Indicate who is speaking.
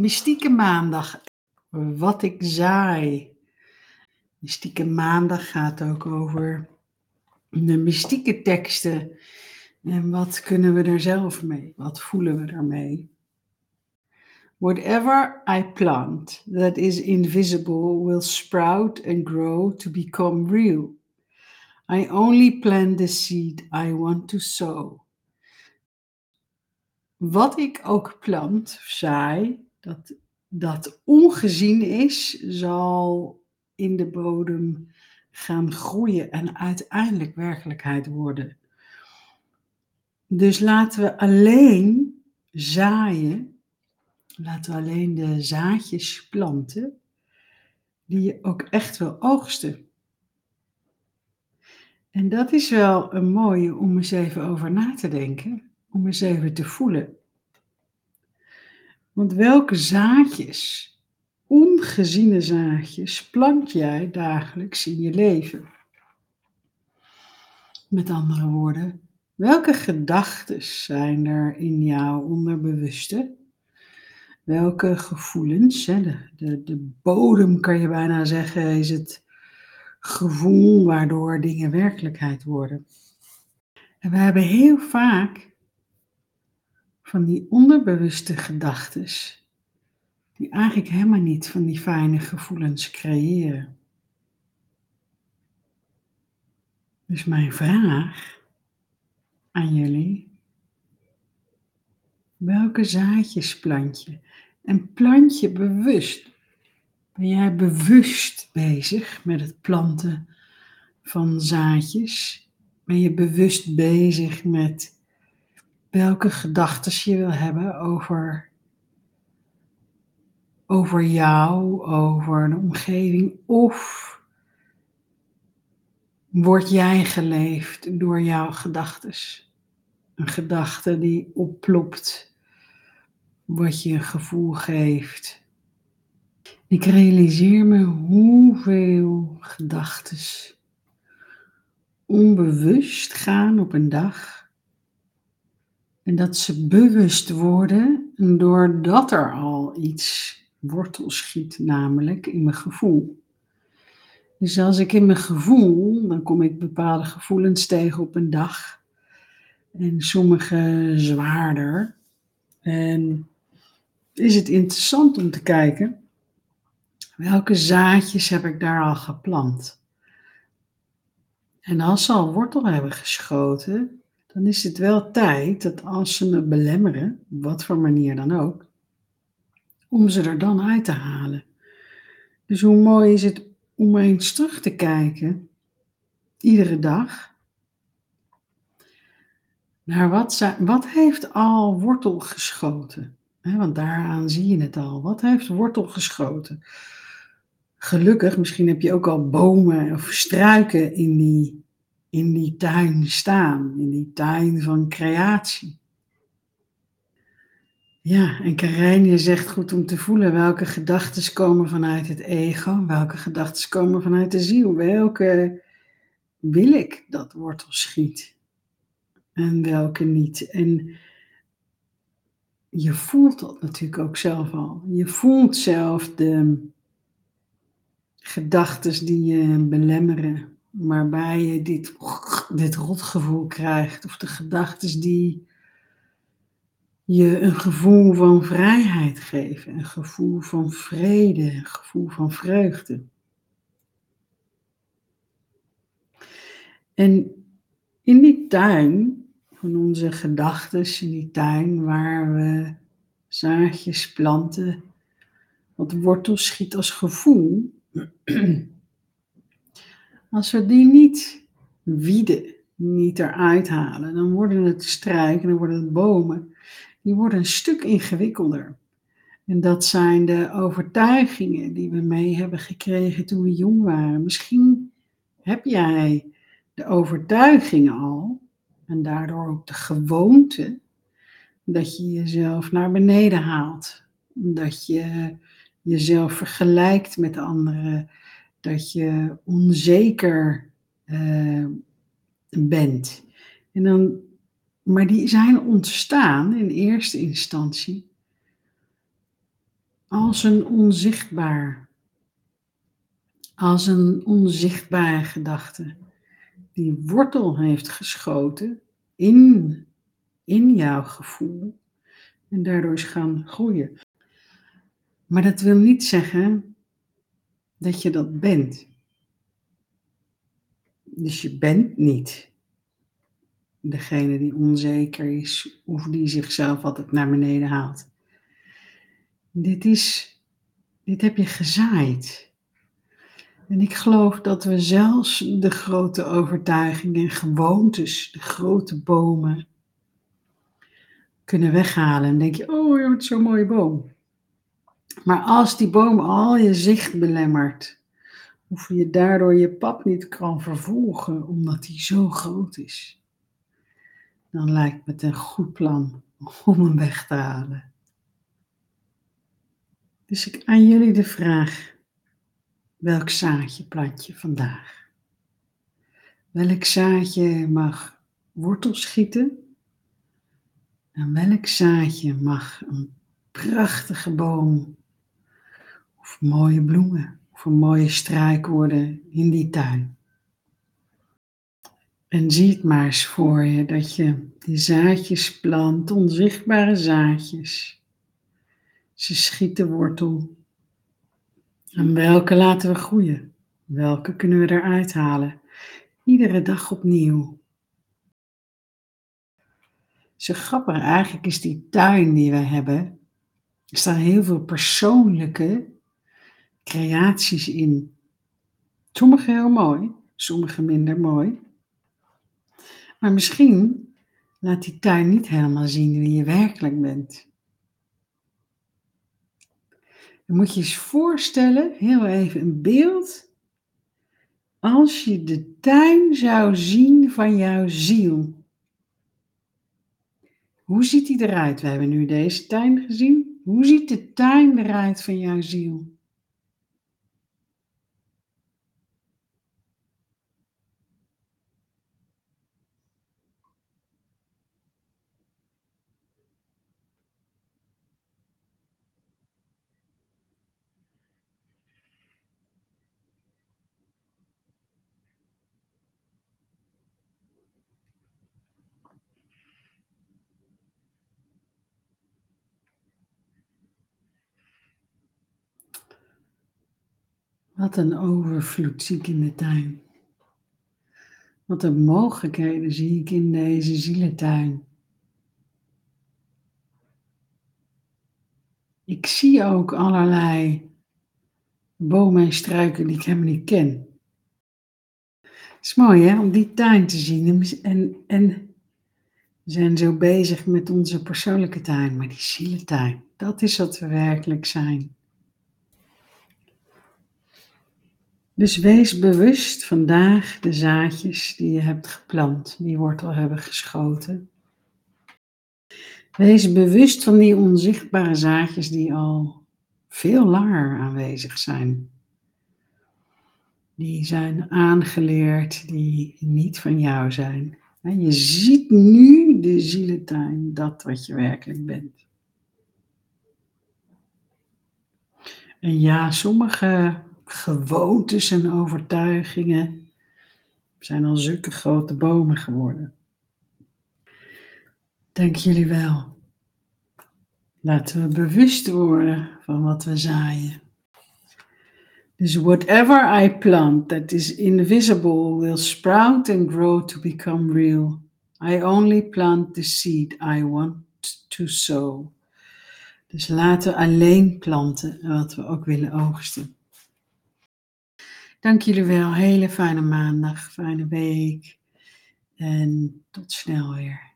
Speaker 1: Mystieke maandag. Wat ik zaai. Mystieke maandag gaat ook over de mystieke teksten. En wat kunnen we er zelf mee? Wat voelen we ermee? Whatever I plant that is invisible will sprout and grow to become real. I only plant the seed I want to sow. Wat ik ook plant, zaai, dat, dat ongezien is, zal in de bodem gaan groeien en uiteindelijk werkelijkheid worden. Dus laten we alleen zaaien, laten we alleen de zaadjes planten, die je ook echt wil oogsten. En dat is wel een mooie om eens even over na te denken, om eens even te voelen. Want welke zaadjes, ongeziene zaadjes, plant jij dagelijks in je leven? Met andere woorden, welke gedachten zijn er in jouw onderbewuste? Welke gevoelens, hè, de, de, de bodem kan je bijna zeggen, is het gevoel waardoor dingen werkelijkheid worden. En we hebben heel vaak van die onderbewuste gedachten, die eigenlijk helemaal niet van die fijne gevoelens creëren. Dus mijn vraag aan jullie, welke zaadjes plant je? En plant je bewust? Ben jij bewust bezig met het planten van zaadjes? Ben je bewust bezig met welke gedachten je wil hebben over, over jou, over een omgeving, of word jij geleefd door jouw gedachten? Een gedachte die oplopt, wat je een gevoel geeft. Ik realiseer me hoeveel gedachten onbewust gaan op een dag en dat ze bewust worden doordat er al iets wortel schiet, namelijk in mijn gevoel. Dus als ik in mijn gevoel, dan kom ik bepaalde gevoelens tegen op een dag. En sommige zwaarder. En is het interessant om te kijken, welke zaadjes heb ik daar al geplant? En als ze al wortel hebben geschoten, dan is het wel tijd dat als ze me belemmeren, op wat voor manier dan ook, om ze er dan uit te halen. Dus hoe mooi is het om eens terug te kijken, iedere dag, naar wat, wat heeft al wortel geschoten? want daaraan zie je het al. Wat heeft wortel geschoten? Gelukkig, misschien heb je ook al bomen of struiken in die in die tuin staan, in die tuin van creatie. Ja, en Karijn, je zegt goed om te voelen welke gedachten komen vanuit het ego, welke gedachten komen vanuit de ziel, welke wil ik dat wortel schiet en welke niet. En je voelt dat natuurlijk ook zelf al. Je voelt zelf de gedachten die je belemmeren, waarbij je dit, dit rotgevoel krijgt, of de gedachten die je een gevoel van vrijheid geven, een gevoel van vrede, een gevoel van vreugde. En in die tuin van onze gedachten, in die tuin waar we zaadjes planten, wat wortel schiet als gevoel, Als we die niet wieden, niet eruit halen, dan worden het struiken, dan worden het bomen, die worden een stuk ingewikkelder. En dat zijn de overtuigingen die we mee hebben gekregen toen we jong waren. Misschien heb jij de overtuigingen al en daardoor ook de gewoonte dat je jezelf naar beneden haalt. Dat je jezelf vergelijkt met anderen dat je onzeker uh, bent. En dan, maar die zijn ontstaan in eerste instantie als een onzichtbaar, als een onzichtbare gedachte die wortel heeft geschoten in, in jouw gevoel en daardoor is gaan groeien. Maar dat wil niet zeggen dat je dat bent. Dus je bent niet degene die onzeker is of die zichzelf altijd naar beneden haalt. Dit is, dit heb je gezaaid. En ik geloof dat we zelfs de grote overtuigingen en gewoontes, de grote bomen, kunnen weghalen. En denk je, oh, je hebt zo'n mooie boom. Maar als die boom al je zicht belemmert, of je daardoor je pad niet kan vervolgen omdat die zo groot is, dan lijkt het een goed plan om hem weg te halen. Dus ik aan jullie de vraag: welk zaadje plant je vandaag? Welk zaadje mag wortel schieten? En welk zaadje mag een prachtige boom of mooie bloemen of een mooie struik worden in die tuin? En zie het maar eens voor je dat je die zaadjes plant, onzichtbare zaadjes. Ze schieten wortel. En welke laten we groeien? Welke kunnen we eruit halen? Iedere dag opnieuw. Zo grappig eigenlijk is die tuin die we hebben. Er staan heel veel persoonlijke creaties in. Sommige heel mooi, sommige minder mooi. Maar misschien laat die tuin niet helemaal zien wie je werkelijk bent. Dan moet je eens voorstellen, heel even een beeld. Als je de tuin zou zien van jouw ziel. Hoe ziet die eruit? We hebben nu deze tuin gezien. Hoe ziet de tuin eruit van jouw ziel? Wat een overvloed zie ik in de tuin. Wat een mogelijkheden zie ik in deze zielentuin. Ik zie ook allerlei bomen en struiken die ik helemaal niet ken. Het is mooi hè, om die tuin te zien. En, en we zijn zo bezig met onze persoonlijke tuin, maar die zielentuin, dat is wat we werkelijk zijn. Dus wees bewust vandaag de zaadjes die je hebt geplant, die wortel hebben geschoten. Wees bewust van die onzichtbare zaadjes die al veel langer aanwezig zijn. Die zijn aangeleerd, die niet van jou zijn. Je ziet nu de zielentuin, dat wat je werkelijk bent. En ja, sommige gewoontes en overtuigingen zijn al zulke grote bomen geworden. Dank jullie wel. Laten we bewust worden van wat we zaaien. Dus whatever I plant that is invisible will sprout and grow to become real. I only plant the seed I want to sow. Dus laten we alleen planten wat we ook willen oogsten. Dank jullie wel. Hele fijne maandag, fijne week. En tot snel weer.